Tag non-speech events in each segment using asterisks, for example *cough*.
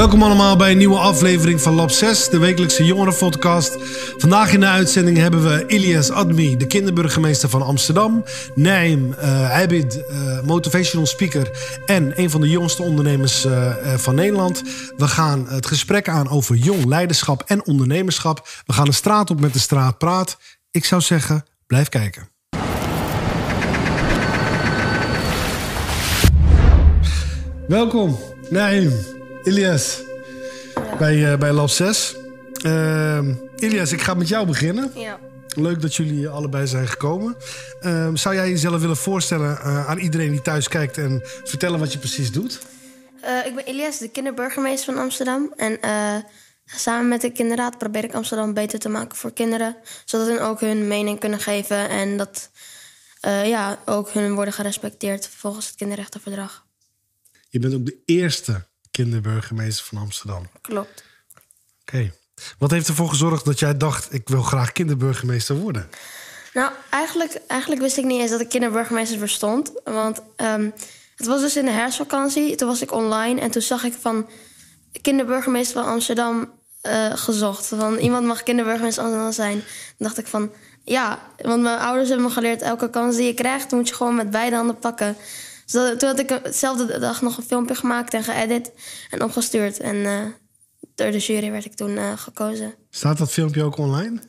Welkom allemaal bij een nieuwe aflevering van Lab 6, de wekelijkse jongerenpodcast. Vandaag in de uitzending hebben we Ilias Admi, de kinderburgemeester van Amsterdam. Naim uh, Abid, uh, motivational speaker en een van de jongste ondernemers uh, van Nederland. We gaan het gesprek aan over jong leiderschap en ondernemerschap. We gaan de straat op met de straat praat. Ik zou zeggen, blijf kijken. Welkom, Naim. Ilias, bij, uh, bij Lab 6. Uh, Ilias, ik ga met jou beginnen. Ja. Leuk dat jullie allebei zijn gekomen. Uh, zou jij jezelf willen voorstellen uh, aan iedereen die thuis kijkt en vertellen wat je precies doet? Uh, ik ben Ilias, de kinderburgemeester van Amsterdam. En samen met de kinderraad probeer ik Amsterdam beter te maken voor kinderen. Zodat hun ook hun mening kunnen geven en dat ja, ook hun worden gerespecteerd volgens het kinderrechtenverdrag. Je bent ook de eerste kinderburgemeester van Amsterdam. Klopt. Oké. Okay. Wat heeft ervoor gezorgd dat jij dacht: ik wil graag kinderburgemeester worden? Nou, eigenlijk, eigenlijk wist ik niet eens dat ik kinderburgemeester bestond. Want um, het was dus in de herfstvakantie. Toen was ik online en toen zag ik van kinderburgemeester van Amsterdam uh, gezocht. Van iemand mag kinderburgemeester Amsterdam zijn. Toen dacht ik van ja, want mijn ouders hebben me geleerd: elke kans die je krijgt, moet je gewoon met beide handen pakken. Dus toen had ik dezelfde dag nog een filmpje gemaakt en geëdit en opgestuurd. En uh, door de jury werd ik toen uh, gekozen. Staat dat filmpje ook online?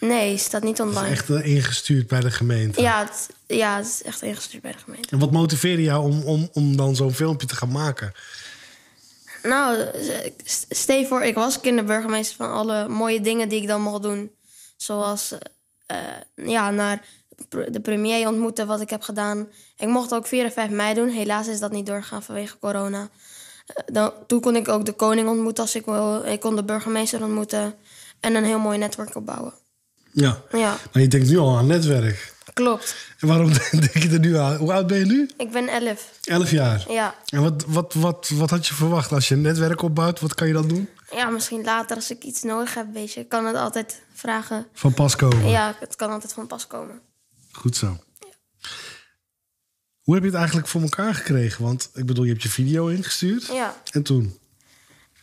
Nee, staat niet online. Het is echt uh, ingestuurd bij de gemeente? Ja het, ja, het is echt ingestuurd bij de gemeente. En wat motiveerde jou om, om, om dan zo'n filmpje te gaan maken? Nou, stel voor, ik was kinderburgemeester van alle mooie dingen die ik dan mocht doen. Zoals ja, naar de premier ontmoeten, wat ik heb gedaan. Ik mocht ook 4 en 5 mei doen. Helaas is dat niet doorgegaan vanwege corona. Dan, toen kon ik ook de koning ontmoeten als ik wil. Ik kon de burgemeester ontmoeten. En een heel mooi netwerk opbouwen. Ja, ja. maar je denkt nu al aan netwerk. Klopt. En waarom *laughs* denk je er nu aan? Hoe oud ben je nu? Ik ben 11. 11 jaar? Ja. En wat, wat, wat, wat had je verwacht als je een netwerk opbouwt? Wat kan je dan doen? Ja, misschien later als ik iets nodig heb, weet je. Ik kan het altijd vragen. Van pas komen? Ja, het kan altijd van pas komen. Goed zo. Hoe heb je het eigenlijk voor elkaar gekregen? Want ik bedoel, je hebt je video ingestuurd. Ja. En toen?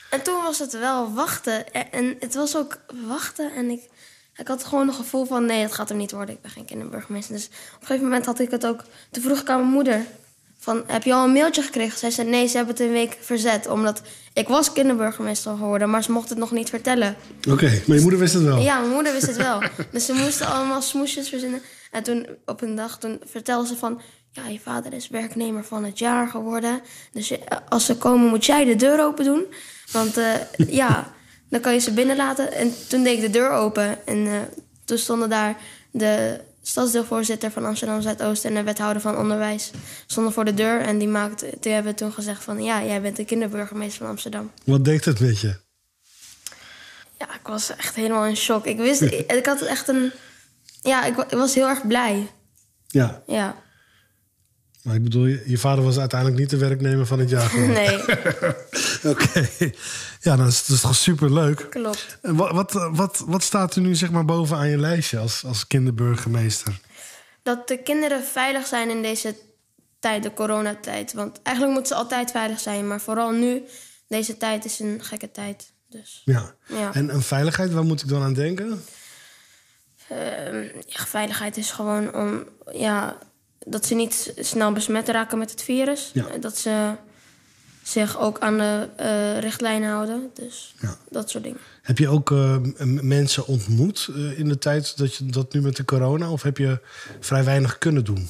En toen was het wel wachten. En het was ook wachten. En ik, ik had gewoon een gevoel van... nee, het gaat er niet worden. Ik ben geen kinderburgemeester. Dus op een gegeven moment had ik het ook... Toen vroeg ik aan mijn moeder... Van, heb je al een mailtje gekregen? Zij zei, nee, ze hebben het een week verzet. Omdat ik was kinderburgemeester geworden, maar ze mocht het nog niet vertellen. Oké, okay, maar je moeder wist het wel? Ja, mijn moeder wist het wel. *laughs* dus ze moesten allemaal smoesjes verzinnen. En toen op een dag toen vertelde ze van... Ja, je vader is werknemer van het jaar geworden. Dus als ze komen moet jij de deur open doen. Want uh, *laughs* ja, dan kan je ze binnenlaten. En toen deed ik de deur open. En uh, toen stonden daar de stadsdeelvoorzitter van Amsterdam Zuidoost... en de wethouder van onderwijs stonden voor de deur. En die maakte, die hebben toen gezegd van... ja, jij bent de kinderburgemeester van Amsterdam. Wat deed het met je? Ja, ik was echt helemaal in shock. Ik wist, ik, *laughs* ik had echt een ja, ik, ik, was heel erg blij. Ja. Ja. Maar ik bedoel, je, je vader was uiteindelijk niet de werknemer van het jaar geworden. *laughs* Nee. *laughs* Oké. Okay. Ja, dat is, dat is toch super leuk. Klopt. En wat, wat, wat, wat staat er nu zeg maar bovenaan je lijstje als, als kinderburgemeester? Dat de kinderen veilig zijn in deze tijd, de coronatijd. Want eigenlijk moeten ze altijd veilig zijn. Maar vooral nu, deze tijd is een gekke tijd. Dus, ja. ja. En, en veiligheid, waar moet ik dan aan denken? Uh, ja, veiligheid is gewoon om ja, dat ze niet snel besmet raken met het virus. Ja. Dat ze zich ook aan de uh, richtlijnen houden. Dus ja. dat soort dingen. Heb je ook uh, mensen ontmoet uh, in de tijd dat je dat nu met de corona? Of heb je vrij weinig kunnen doen?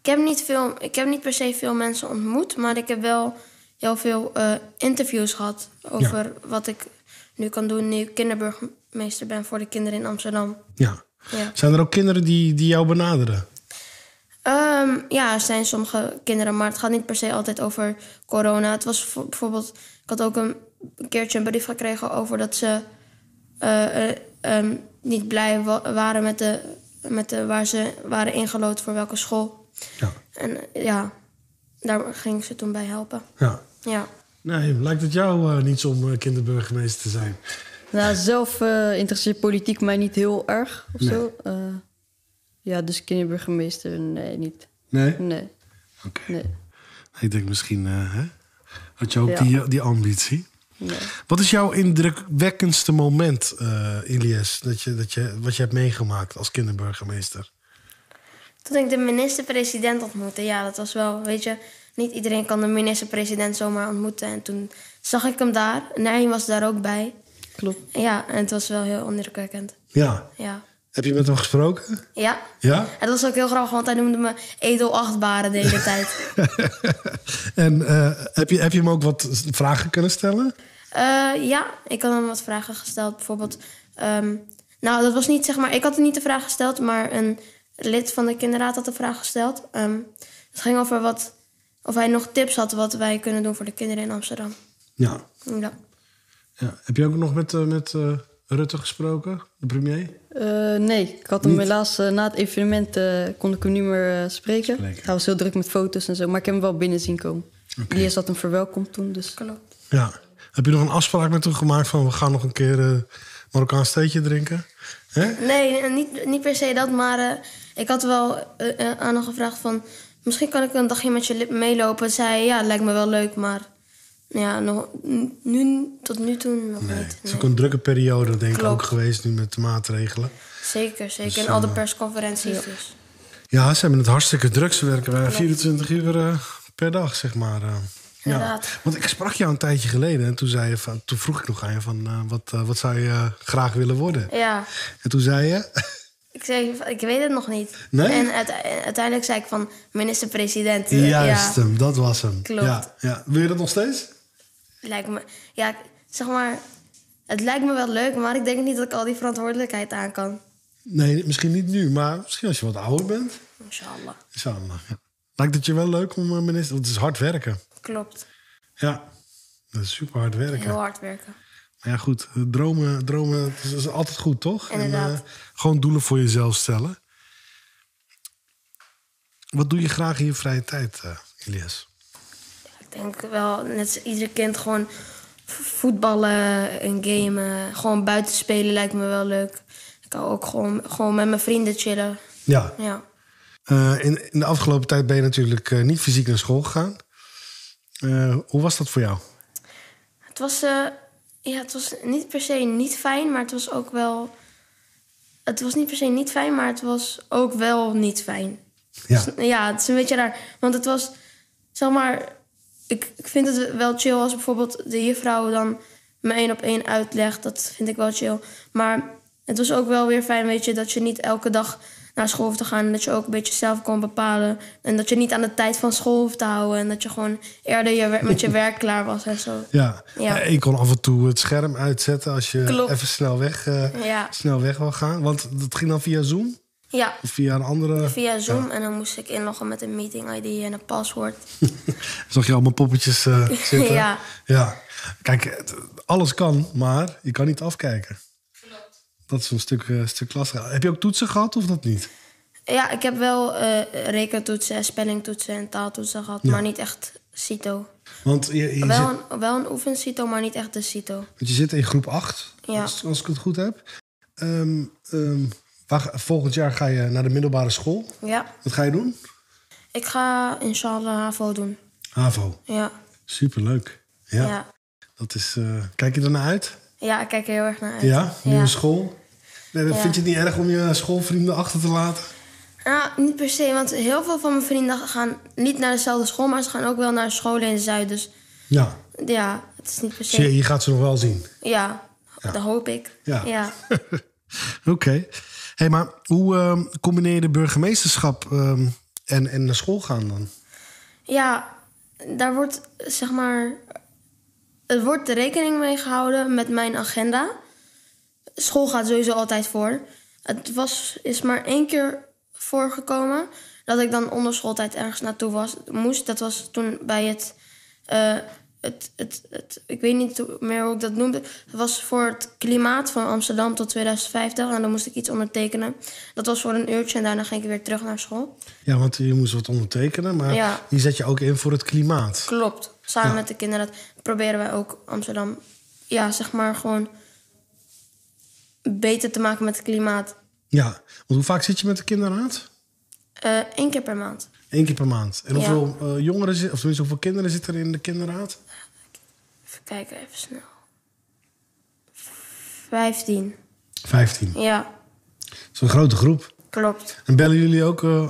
Ik heb niet, veel, ik heb niet per se veel mensen ontmoet, maar ik heb wel heel veel interviews gehad over Ja. wat ik nu kan doen nu ik kinderburgemeester ben voor de kinderen in Amsterdam. Ja. Ja. Zijn er ook kinderen die, die jou benaderen? Ehm, ja, er zijn sommige kinderen, maar het gaat niet per se altijd over corona. Het was voor- bijvoorbeeld, ik had ook een, een keertje een brief gekregen over dat ze eh, eh, ehm, niet blij wa- waren met de, met de waar ze waren ingelood voor welke school. Ja. En eh, ja, daar ging ze toen bij helpen. ja. Ja. Nee, lijkt het jou niets om kinderburgemeester te zijn? Nou, zelf eh, interesseert politiek mij niet heel erg of Nee. zo. Eh, ja, dus kinderburgemeester, nee, niet. Nee? Nee, Oké. nee. Ik denk misschien, eh, hè? Had je ook Ja. die, die ambitie? Ja. Wat is jouw indrukwekkendste moment, eh Ilias, dat je, dat je, wat je hebt meegemaakt als kinderburgemeester? Toen ik de minister-president ontmoette, ja, dat was wel, weet je, niet iedereen kan de minister-president zomaar ontmoeten. En toen zag ik hem daar. Naim was daar ook bij. Klopt. Ja, en het was wel heel indrukwekkend. Ja. Ja. Heb je met hem gesproken? Ja. Ja? Het was ook heel grappig, want hij noemde me edelachtbare de hele tijd. *laughs* En eh, heb, je, heb je hem ook wat vragen kunnen stellen? Eh, ja, ik had hem wat vragen gesteld. Bijvoorbeeld, ehm, nou, dat was niet zeg maar, ik had niet de vraag gesteld, maar een lid van de kinderraad had de vraag gesteld. Ehm, het ging over wat, of hij nog tips had wat wij kunnen doen voor de kinderen in Amsterdam. Ja. Ja. Ja. Heb je ook nog met, eh, met eh, Rutte gesproken, de premier? Eh, nee, ik had hem Niet? helaas na het evenement eh, kon ik hem niet meer spreken. Spreken. Hij was heel druk met foto's en zo, maar ik heb hem wel binnen zien komen. Oké. Elias had hem verwelkomd toen, dus Klopt. Ja. Heb je nog een afspraak met hem gemaakt van we gaan nog een keer eh Marokkaans theetje drinken? Hè? Nee, niet, niet per se dat, maar eh, ik had wel eh, eh, aan hem gevraagd van... Misschien kan ik een dagje met je meelopen. Zei hij, ja, lijkt me wel leuk, maar... Ja, nog, nu, tot nu toe nog Nee. niet. Het is ook een drukke periode, denk ik, ook geweest nu met de maatregelen. Zeker, zeker. Dus, en al de eh, persconferenties dus. Ja, ze hebben het hartstikke druk. Ze werken bij 24 uur eh, per dag, zeg maar. eh. ja. Inderdaad. Want ik sprak jou een tijdje geleden en toen, zei je van, toen vroeg ik nog aan je van wat, wat zou je graag willen worden? Ja, En toen zei je, *laughs* ik zei, ik weet het nog niet. Nee? En uite- uiteindelijk zei ik van minister-president. juist Ja, hem, dat was hem. Klopt. Ja, ja. Wil je dat nog steeds? Lijkt me, ja, zeg maar, het lijkt me wel leuk, maar ik denk niet dat ik al die verantwoordelijkheid aan kan. Nee, misschien niet nu, maar misschien als je wat ouder bent. Inshallah. Inshallah, ja. Lijkt het je wel leuk om eh, minister... Want het is hard werken. Klopt. Ja, dat is super hard werken. Heel hard werken. Maar ja, goed. eh, Dromen, dromen het is, is altijd goed, toch? Inderdaad. En, eh, gewoon doelen voor jezelf stellen. Wat doe je graag in je vrije tijd, Elias? Ik denk wel, net als ieder kind, gewoon voetballen en gamen. Gewoon buiten spelen lijkt me wel leuk. Ik hou ook gewoon, gewoon met mijn vrienden chillen. Ja. Ja. Eh, in, in de afgelopen tijd ben je natuurlijk eh, niet fysiek naar school gegaan. Eh, hoe was dat voor jou? Het was, ja, het was niet per se niet fijn, maar het was ook wel... Het was niet per se niet fijn, maar het was ook wel niet fijn. Ja. Ja, het is een beetje raar. Want het was, zeg maar... Ik, ik vind het wel chill als bijvoorbeeld de juffrouw dan me één op één uitlegt. Dat vind ik wel chill. Maar het was ook wel weer fijn, weet je, dat je niet elke dag naar school hoeft te gaan. En dat je ook een beetje zelf kon bepalen. En dat je niet aan de tijd van school hoeft te houden. En dat je gewoon eerder je, met je werk *laughs* klaar was en zo. Ja. Ja. Ik kon af en toe het scherm uitzetten als je Klopt. even snel weg, eh, Ja. snel weg wil gaan. Want dat ging dan via Zoom Ja, of via een andere... via Zoom. En dan moest ik inloggen met een meeting ID en een paswoord. *laughs* Zag je allemaal poppetjes eh, *laughs* zitten? Ja. ja. Kijk, alles kan, maar je kan niet afkijken. Dat is een stuk, eh, stuk lastiger. Heb je ook toetsen gehad of dat niet? Ja, ik heb wel eh rekentoetsen, spellingtoetsen en taaltoetsen gehad. Maar niet echt CITO. Want je, je, zit, Wel een, wel een oefencito, maar niet echt de CITO. want je zit in groep 8, Ja. als, als ik het goed heb. Ehm, ehm, waar volgend jaar ga je naar de middelbare school. Ja, Wat ga je doen? ik ga inshallah HAVO doen. HAVO. Ja, Superleuk. Ja, ja. ja. Dat is, eh, kijk je er naar uit? ik kijk er heel erg naar uit. Ja, nieuwe ja. school. Nee, Ja. Vind je het niet erg om je schoolvrienden achter te laten? Nou, niet per se, want heel veel van mijn vrienden gaan niet naar dezelfde school, maar ze gaan ook wel naar scholen in Zuid. Dus Ja, ja, het is niet per dus se. je, je gaat ze nog wel zien. Ja, dat hoop ik. Ja. ja. *laughs* Oké. Hey, maar hoe ehm, combineer je de burgemeesterschap ehm, en, en naar school gaan dan? Ja, daar wordt zeg maar. Er wordt rekening mee gehouden met mijn agenda. School gaat sowieso altijd voor. Het was, is maar één keer voorgekomen dat ik dan onder schooltijd ergens naartoe was, moest. Dat was toen bij het. eh, het, het, het, ik weet niet meer hoe ik dat noemde. Het was voor het klimaat van Amsterdam tot 2050. En dan moest ik iets ondertekenen. Dat was voor een uurtje en daarna ging ik weer terug naar school. Ja, want je moest wat ondertekenen, maar Ja. je zet je ook in voor het klimaat. Klopt. Samen Ja. met de kinderen proberen wij ook Amsterdam, ja, zeg maar gewoon beter te maken met het klimaat. Ja, want hoe vaak zit je met de kinderraad? Eén Eh, keer per maand. Eén keer per maand. En Ja. hoeveel eh, jongeren, zi- of tenminste hoeveel kinderen zitten er in de kinderraad? Even kijken, even snel. 15. 15. Ja, Dat is een grote groep. klopt. En bellen jullie ook eh,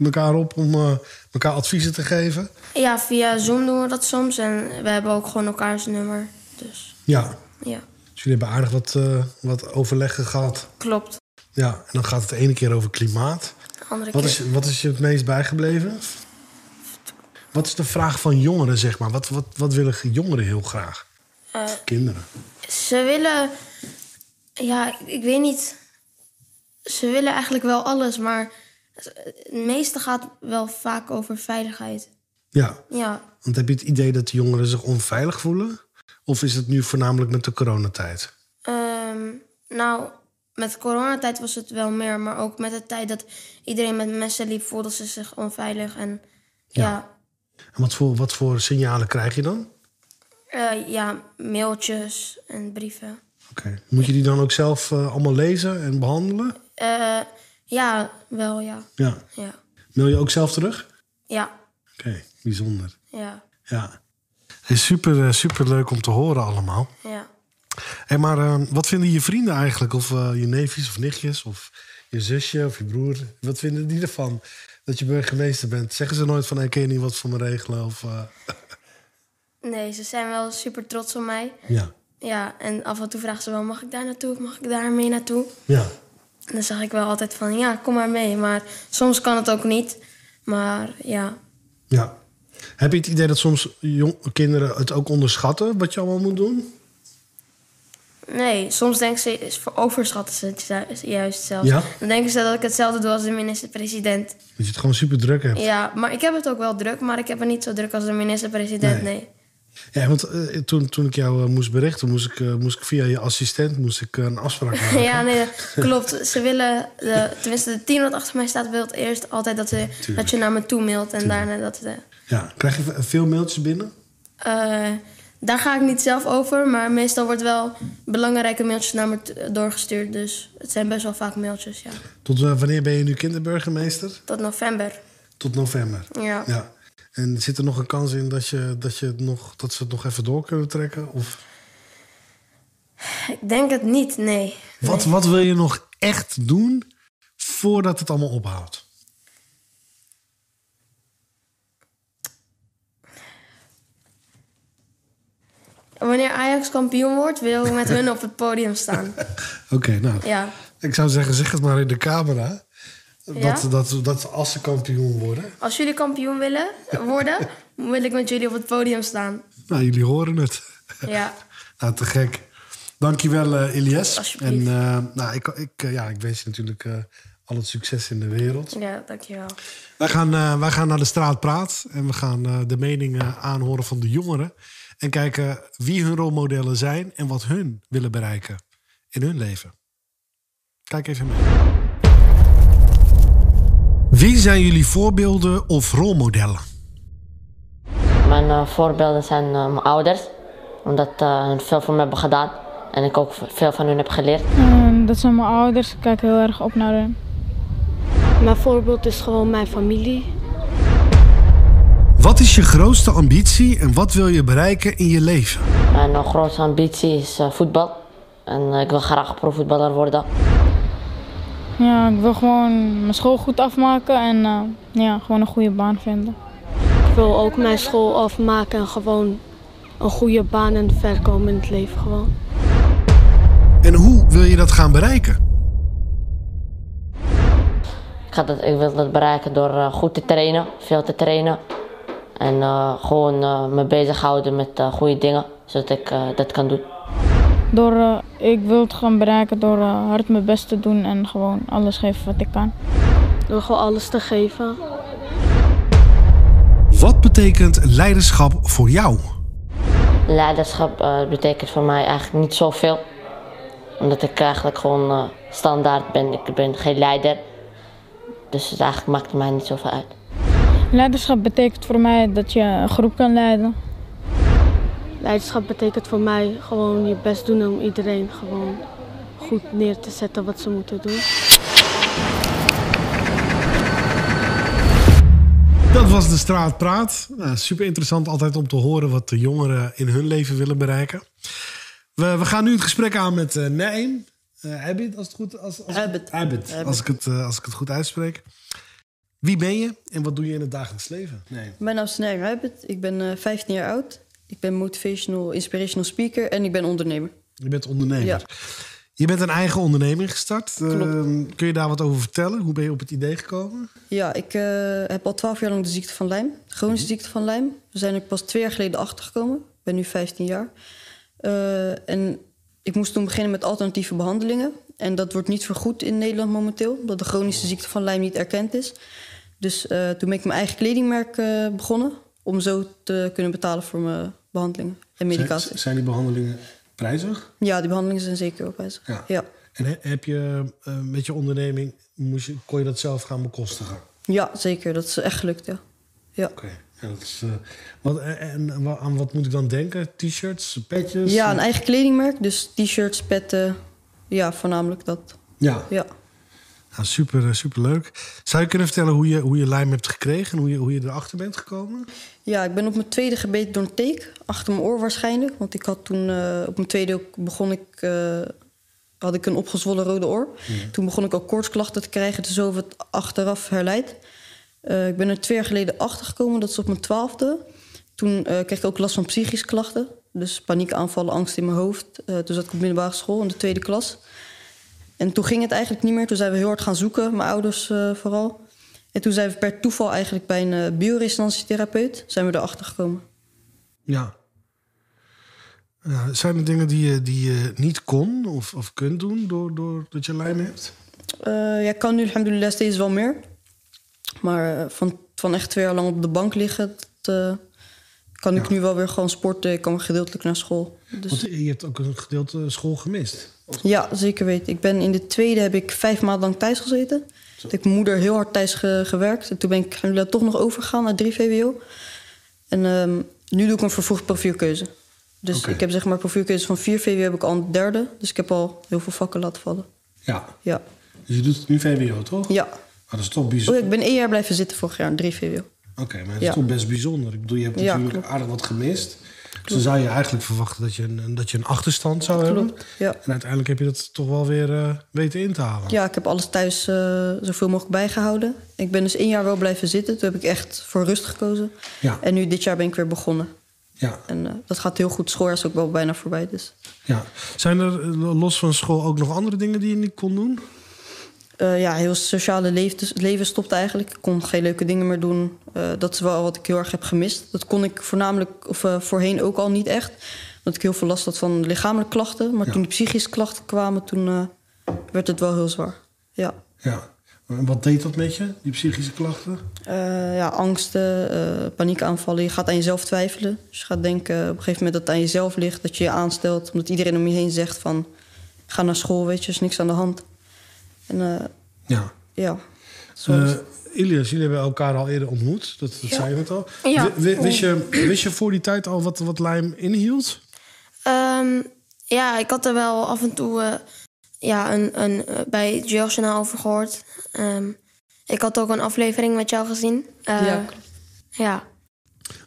elkaar op om eh, elkaar adviezen te geven? Ja, via Zoom doen we dat soms. En we hebben ook gewoon elkaars nummer. Dus Ja. ja, Dus jullie hebben aardig wat, wat overleggen gehad. klopt. Ja, en dan gaat het de ene keer over klimaat. Andere Wat keer. is, wat is je het meest bijgebleven? Wat is de vraag van jongeren, zeg maar? Wat, wat, wat willen jongeren heel graag? Eh, Kinderen. ze willen... Ja, ik, ik weet niet... Ze willen eigenlijk wel alles, maar... Het meeste gaat wel vaak over veiligheid. Ja, Ja, want heb je het idee dat de jongeren zich onveilig voelen? Of is het nu voornamelijk met de coronatijd? Ehm, nou, met coronatijd was het wel meer, maar ook met de tijd dat iedereen met messen liep, voelden ze zich onveilig. En ja, En wat voor, wat voor signalen krijg je dan? ja, ja mailtjes en brieven. Oké. Moet je die dan ook zelf eh, allemaal lezen en behandelen? Eh, ja, wel, ja. Ja. Ja, Mail je ook zelf terug? ja, Oké, bijzonder. ja, Ja. Het is super, eh, super leuk om te horen allemaal. ja. Hey, maar eh, wat vinden je vrienden eigenlijk? Of eh, je neefjes of nichtjes? Of je zusje of je broer? Wat vinden die ervan dat je burgemeester bent? Zeggen ze nooit van, hey, kun je niet wat voor me regelen? Of, eh, *laughs* Nee, ze zijn wel super trots op mij. ja. Ja, en af en toe vragen ze wel, mag ik daar naartoe of mag ik daar mee naartoe? Ja. En dan zeg ik wel altijd van, ja, kom maar mee. Maar soms kan het ook niet. Maar ja, ja. Heb je het idee dat soms jong, kinderen het ook onderschatten wat je allemaal moet doen? Nee, soms denken ze, is- overschatten ze het ju- juist zelfs. Ja? Dan denken ze dat ik hetzelfde doe als de minister-president. Dat je het gewoon super druk hebt. Ja, maar ik heb het ook wel druk, maar ik heb het niet zo druk als de minister-president, Nee. nee. Ja, want eh, toen, toen ik jou eh, moest berichten, moest ik, eh, moest ik via je assistent moest ik, een afspraak *laughs* maken. Ja, nee, klopt. Ze willen, de, tenminste de team dat achter mij staat, wil het eerst altijd dat, ze, dat je naar me toe mailt. En daarna dat... De, Ja. Krijg je veel mailtjes binnen? Daar ga ik niet zelf over, maar meestal wordt wel belangrijke mailtjes naar me doorgestuurd. Dus het zijn best wel vaak mailtjes, ja. Tot eh, wanneer ben je nu kinderburgemeester? Tot november, Tot november. ja. Ja. En zit er nog een kans in dat, je, dat, je nog, dat ze het nog even door kunnen trekken? Of Ik denk het niet, nee. wat, wat wil je nog echt doen voordat het allemaal ophoudt? Wanneer Ajax kampioen wordt, wil ik met hun op het podium staan. *laughs* Oké, nou, Ja, ik zou zeggen, zeg het maar in de camera. Ja? Dat, dat, dat als ze kampioen worden. als jullie kampioen willen worden, *laughs* wil ik met jullie op het podium staan. Nou, jullie horen het. Ja, *laughs* Nou, te gek. Dankjewel, Elias. Alsjeblieft. En eh, nou, ik, ik, eh, ja, ik wens je natuurlijk eh, al het succes in de wereld. ja, dankjewel. Wij gaan, wij gaan naar de straat praat en we gaan de meningen aanhoren van de jongeren. En kijken wie hun rolmodellen zijn en wat hun willen bereiken in hun leven. Kijk even mee. Wie zijn jullie voorbeelden of rolmodellen? Mijn eh, voorbeelden zijn eh, mijn ouders, omdat uh, hun veel voor me hebben gedaan en ik ook veel van hun heb geleerd. En dat zijn mijn ouders. Ik kijk heel erg op naar hen. Mijn voorbeeld is gewoon mijn familie. Wat is je grootste ambitie en wat wil je bereiken in je leven? Mijn uh, grootste ambitie is uh, voetbal en ik wil graag profvoetballer worden. Ja, ik wil gewoon mijn school goed afmaken en uh, ja, gewoon een goede baan vinden. Ik wil ook mijn school afmaken en gewoon een goede baan en ver komen in het leven gewoon. En hoe wil je dat gaan bereiken? Ik, ga dat, ik wil dat bereiken door uh, goed te trainen, veel te trainen. En uh, gewoon uh, me bezighouden met goede dingen, zodat ik dat kan doen. Door, ik wil het gaan bereiken door hard mijn best te doen en gewoon alles geven wat ik kan. Door gewoon alles te geven. Wat betekent leiderschap voor jou? Leiderschap uh, betekent voor mij eigenlijk niet zoveel. Omdat ik eigenlijk gewoon uh, standaard ben. Ik ben geen leider. Dus het eigenlijk maakt mij niet zoveel uit. Leiderschap betekent voor mij dat je een groep kan leiden. Leiderschap betekent voor mij gewoon je best doen om iedereen gewoon goed neer te zetten wat ze moeten doen. Dat was de Straat Praat. Nou, super interessant altijd om te horen wat de jongeren in hun leven willen bereiken. We, we gaan nu het gesprek aan met uh, Naim. Uh, Abid, als het goed als, als, Abid. Abid, Als, ik het, uh, als ik het goed uitspreek. Wie ben je en wat doe je in het dagelijks leven? Nee. Mijn naam is Abid. Ik ben uh, 15 jaar oud. Ik ben motivational, inspirational speaker en ik ben ondernemer. Je bent ondernemer. Ja. Je bent een eigen onderneming gestart. kun je daar wat over vertellen? Hoe ben je op het idee gekomen? Ja, ik heb al 12 jaar lang de ziekte van Lyme. De chronische ziekte van Lyme. We zijn er pas twee jaar geleden achter gekomen. Ik ben nu 15 jaar. Uh, en ik moest toen beginnen met alternatieve behandelingen. En dat wordt niet vergoed in Nederland momenteel, omdat de chronische ziekte van Lyme niet erkend is. Dus uh, toen ben ik mijn eigen kledingmerk uh, begonnen om zo te kunnen betalen voor mijn behandelingen en medicatie. Zijn, zijn die behandelingen prijzig? Ja, die behandelingen zijn zeker wel prijzig. Ja. ja. En he, heb je met je onderneming, moest je, kon je dat zelf gaan bekostigen? Ja, zeker. Dat is echt gelukt, ja. ja. Oké. Okay. Ja, dat is, wat, en aan wat moet ik dan denken? T-shirts, petjes? Ja, een eigen kledingmerk. Dus t-shirts, petten. Ja, voornamelijk dat. Ja. ja. Nou, super, super leuk. Zou je kunnen vertellen hoe je, hoe je lijm hebt gekregen en hoe je, hoe je erachter bent gekomen? Ja, ik ben op mijn tweede gebeten door een teek. Achter mijn oor waarschijnlijk. Want ik had toen uh, op mijn tweede begon ik. Uh, had ik een opgezwollen rode oor. Ja. Toen begon ik ook koortsklachten te krijgen. Dus zo het achteraf herleid. Uh, ik ben er twee jaar geleden achter gekomen, dat is op mijn twaalfde. Toen kreeg ik ook last van psychische klachten. Dus paniekaanvallen, angst in mijn hoofd. Toen zat ik op middelbare school in de tweede klas. En toen ging het eigenlijk niet meer. Toen zijn we heel hard gaan zoeken, mijn ouders vooral. En toen zijn we per toeval eigenlijk bij een bioresonantietherapeut... zijn we erachter gekomen. Ja. ja. Zijn er dingen die je, die je niet kon of, of kunt doen doordat door dat je lijm hebt? ja, ik kan nu alhamdulillah steeds wel meer. Maar van, van echt twee jaar lang op de bank liggen, dat, uh, kan ik ja. nu wel weer gewoon sporten. Ik kan gedeeltelijk naar school. Dus... Want je hebt ook een gedeelte school gemist. Ja, zeker weten. Ik ben in de tweede heb ik vijf maanden lang thuis gezeten. Toen heb ik mijn moeder heel hard thuis ge gewerkt. En toen ben ik alhamdulillah toch nog overgegaan naar 3 VWO. En um, nu doe ik een vervroegd profielkeuze. Dus okay. ik heb zeg maar profielkeuze van 4 VWO heb ik al een derde. Dus ik heb al heel veel vakken laten vallen. Ja. ja. Dus je doet nu VWO, toch? Ja. Maar dat is toch bijzonder. Oh, ik ben één jaar blijven zitten vorig jaar, 3 VWO. Oké, okay, maar dat is ja. toch best bijzonder. Ik bedoel, je hebt natuurlijk ja, aardig wat gemist. Klopt. Dus dan zou je eigenlijk verwachten dat je een, dat je een achterstand zou klopt. hebben. Ja. En uiteindelijk heb je dat toch wel weer uh, weten in te halen. Ja, ik heb alles thuis uh, zoveel mogelijk bijgehouden. Ik ben dus één jaar wel blijven zitten. Toen heb ik echt voor rust gekozen. Ja. En nu dit jaar ben ik weer begonnen. Ja. En uh, dat gaat heel goed. Schooljaar is ook wel bijna voorbij. Dus. Ja. Zijn er los van school ook nog andere dingen die je niet kon doen? Uh, ja, heel sociale leven, leven stopte eigenlijk. Ik kon geen leuke dingen meer doen. Uh, dat is wel wat ik heel erg heb gemist. Dat kon ik voornamelijk, of uh, voorheen ook al niet echt. Dat ik heel veel last had van lichamelijke klachten. Maar ja. toen die psychische klachten kwamen, toen werd het wel heel zwaar. Ja. ja. En wat deed dat met je, die psychische klachten? ja, angsten, paniekaanvallen. Je gaat aan jezelf twijfelen. Dus je gaat denken op een gegeven moment dat het aan jezelf ligt. Dat je je aanstelt. Omdat iedereen om je heen zegt van... Ga naar school, weet je, er is niks aan de hand. En, uh, ja. ja. Uh, Ilias, jullie hebben elkaar al eerder ontmoet. Dat, dat ja. zei je net al. Ja. W wist, je, wist je voor die tijd al wat, wat lijm inhield? Um, ja, ik had er wel af en toe uh, ja, een, een, bij Jeugdjournaal over gehoord. Um, ik had ook een aflevering met jou gezien. ja. ja.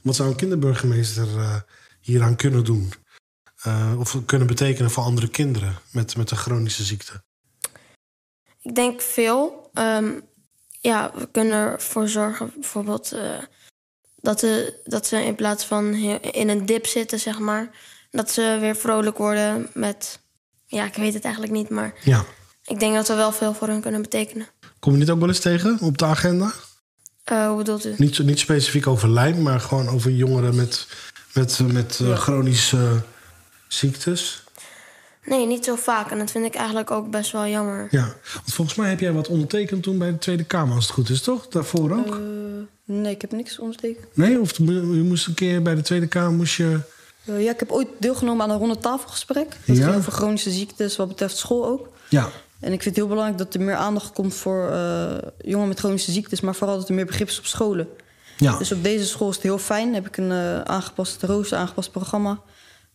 Wat zou een kinderburgemeester hieraan kunnen doen? of kunnen betekenen voor andere kinderen met, met een chronische ziekte? Ik denk veel. Um, ja, we kunnen ervoor zorgen bijvoorbeeld uh, dat, de, dat ze in plaats van in een dip zitten, zeg maar, dat ze weer vrolijk worden met. Ja, ik weet het eigenlijk niet, maar ja. ik denk dat we wel veel voor hun kunnen betekenen. Kom je dit ook wel eens tegen op de agenda? Uh, hoe bedoelt u? Niet, niet specifiek over lijm, maar gewoon over jongeren met, met, met uh, ja. chronische ziektes. Nee, niet zo vaak. En dat vind ik eigenlijk ook best wel jammer. Ja, want volgens mij heb jij wat ondertekend toen bij de Tweede Kamer, als het goed is, toch? Daarvoor ook? Uh, nee, ik heb niks ondertekend. Nee? Of je moest een keer bij de Tweede Kamer, moest je... Uh, ja, ik heb ooit deelgenomen aan een ronde tafelgesprek. Dat ja? ging over chronische ziektes, wat betreft school ook. Ja. En ik vind het heel belangrijk dat er meer aandacht komt voor uh, jongeren met chronische ziektes... maar vooral dat er meer begrip is op scholen. Ja. Dus op deze school is het heel fijn. Heb ik een aangepast rooster, aangepast programma.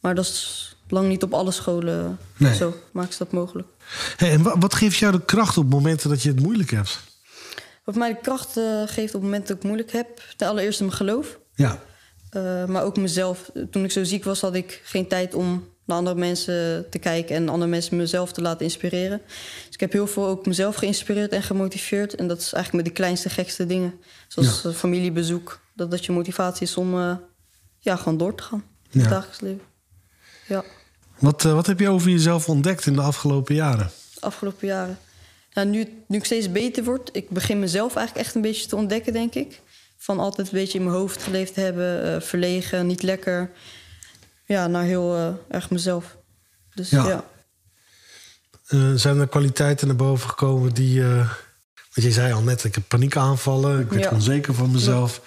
Maar dat is lang niet op alle scholen nee. zo. Maakt ze dat mogelijk. Hey, en wat geeft jou de kracht op momenten dat je het moeilijk hebt? Wat mij de kracht eh, geeft op het moment dat ik het moeilijk heb... ten allereerste mijn geloof. Ja. Eh, maar ook mezelf. Toen ik zo ziek was, had ik geen tijd om naar andere mensen te kijken... en andere mensen mezelf te laten inspireren. Dus ik heb heel veel ook mezelf geïnspireerd en gemotiveerd. En dat is eigenlijk met de kleinste, gekste dingen. Zoals Ja. eh, familiebezoek. Dat dat je motivatie is om ja, gewoon door te gaan in Ja. het dagelijks leven. Ja. Wat, eh, wat heb je over jezelf ontdekt in de afgelopen jaren? de afgelopen jaren. Nou, nu, nu ik steeds beter word, ik begin mezelf eigenlijk echt een beetje te ontdekken, denk ik. Van altijd een beetje in mijn hoofd geleefd hebben, eh, verlegen, niet lekker. Ja, naar heel eh, erg mezelf. Dus Ja. ja. Zijn er kwaliteiten naar boven gekomen die... want je zei al net, ik heb paniekaanvallen. Ik werd Ja. onzeker van mezelf.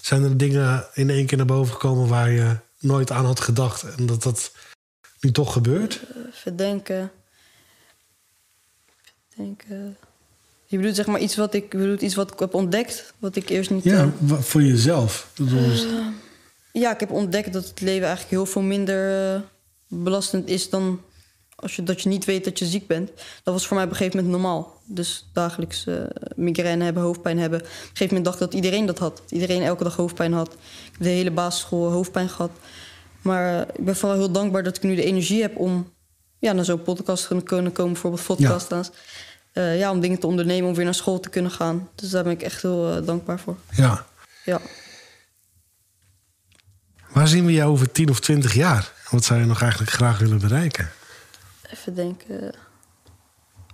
Zijn er dingen in één keer naar boven gekomen... waar je nooit aan had gedacht... en dat dat nu toch gebeurt? Even denken. Denken. Je bedoelt zeg maar iets wat ik, bedoelt iets wat ik heb ontdekt, wat ik eerst niet. Ja, eh, voor jezelf. Ik bedoel, Ja, ik heb ontdekt dat het leven eigenlijk heel veel minder eh, belastend is dan als je, dat je niet weet dat je ziek bent. Dat was voor mij op een gegeven moment normaal. Dus dagelijks eh, migraine hebben, hoofdpijn hebben. Op een gegeven moment dacht ik dat iedereen dat had. Iedereen elke dag hoofdpijn had. Ik heb de hele basisschool hoofdpijn gehad. Maar eh, ik ben vooral heel dankbaar dat ik nu de energie heb om ja, naar zo'n podcast te kunnen komen. Bijvoorbeeld podcasts. Eh, ja, om dingen te ondernemen, om weer naar school te kunnen gaan. Dus daar ben ik echt heel eh, dankbaar voor. ja. Ja. Waar zien we jou over 10 of 20 jaar? Wat zou je nog eigenlijk graag willen bereiken? Even denken.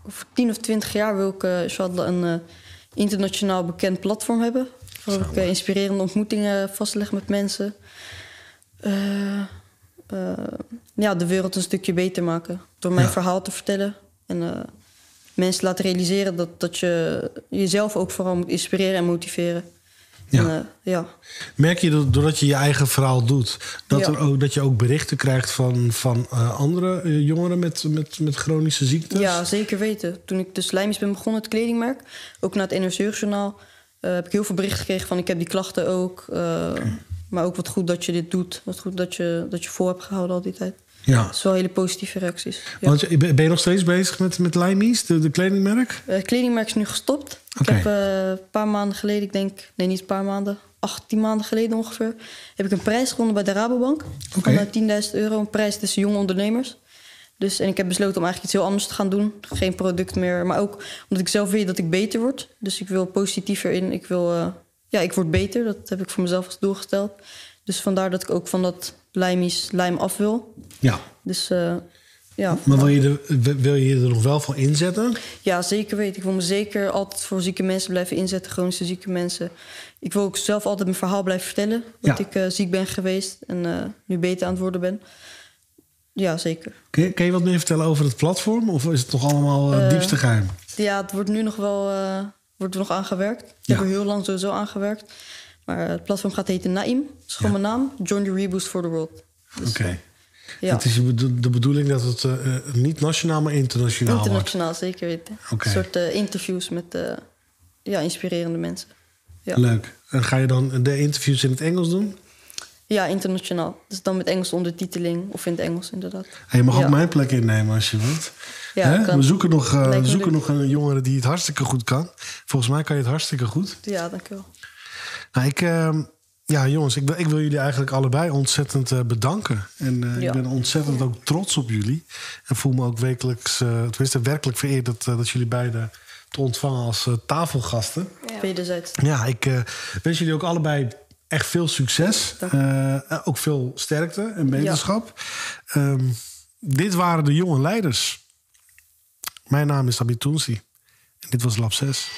Over 10 of 20 jaar wil ik inshallah een internationaal bekend platform hebben. Waar ik inspirerende ontmoetingen vastleg met mensen. Eh, eh, ja, de wereld een stukje beter maken. Door mijn Ja. verhaal te vertellen. En eh, mensen laten realiseren dat, dat je jezelf ook vooral moet inspireren en motiveren. Ja. En, ja. Merk je dat doordat je je eigen verhaal doet, dat, Ja. er ook, dat je ook berichten krijgt van, van andere jongeren met, met, met chronische ziektes? Ja, zeker weten. Toen ik de Slijmies ben begonnen, het kledingmerk, ook naar het NRC-journaal, heb ik heel veel berichten gekregen van ik heb die klachten ook. Maar ook wat goed dat je dit doet. Wat goed dat je, dat je vol hebt gehouden al die tijd. Ja. Dat is wel hele positieve reacties. Ja. Want je- ben je nog steeds bezig met, met Limeys, de, de kledingmerk? Eh, Het kledingmerk is nu gestopt. Ik heb eh, een paar maanden geleden, ik denk, nee niet een paar maanden, 18 maanden geleden ongeveer, heb ik een prijs gewonnen bij de Rabobank. Oké. Van eh, 10.000 euro, een prijs tussen jonge ondernemers. Dus, en ik heb besloten om eigenlijk iets heel anders te gaan doen. Geen product meer, maar ook omdat ik zelf weet dat ik beter word. Dus ik wil positiever in. Ik wil, eh, ja, ik word beter. Dat heb ik voor mezelf als doel gesteld. Dus vandaar dat ik ook van dat lijmies lijm af wil. Ja. Dus eh, ja. Maar wil je, er, wil je er nog wel voor inzetten? Ja, zeker weten. Ik wil me zeker altijd voor zieke mensen blijven inzetten, chronische zieke mensen. Ik wil ook zelf altijd mijn verhaal blijven vertellen. Dat Ja. ik eh, ziek ben geweest en eh, nu beter aan het worden ben. Ja, zeker. Kun je, kun je wat meer vertellen over het platform? Of is het nog allemaal diepste geheim? Ja, het wordt nu nog wel wordt er nog aangewerkt. Ik Ja. heb er heel lang sowieso aangewerkt. Maar het platform gaat heten Naim. Dat is gewoon Ja. mijn naam. Join the Reboost for the World. Oké. Ja. Het is de bedoeling dat het eh, eh, niet nationaal, maar internationaal wordt. Internationaal, zeker weten. Oké. Een soort eh, interviews met ja, inspirerende mensen. Ja. Leuk. En ga je dan de interviews in het Engels doen? Ja, internationaal. Dus dan met Engelse ondertiteling of in het Engels inderdaad. Je mag Ja. ook mijn plek innemen als je wilt. Ja. We zoeken nog, we me zoeken nog een jongere die het hartstikke goed kan. Volgens mij kan je het hartstikke goed. Ja, dankjewel. Nou, ik, eh, ja, jongens, ik, wil- ik wil jullie eigenlijk allebei ontzettend eh, bedanken. En eh, Ja. ik ben ontzettend ook trots op jullie. En voel me ook wekelijks, tenminste werkelijk vereerd dat, dat jullie beiden te ontvangen als tafelgasten. Wederzijds. Ja, ik wens jullie ook allebei echt veel succes. Eh, ook veel sterkte en beterschap. Ehm, dit waren de jonge leiders. Mijn naam is Abid Toensi. En dit was Lab 6.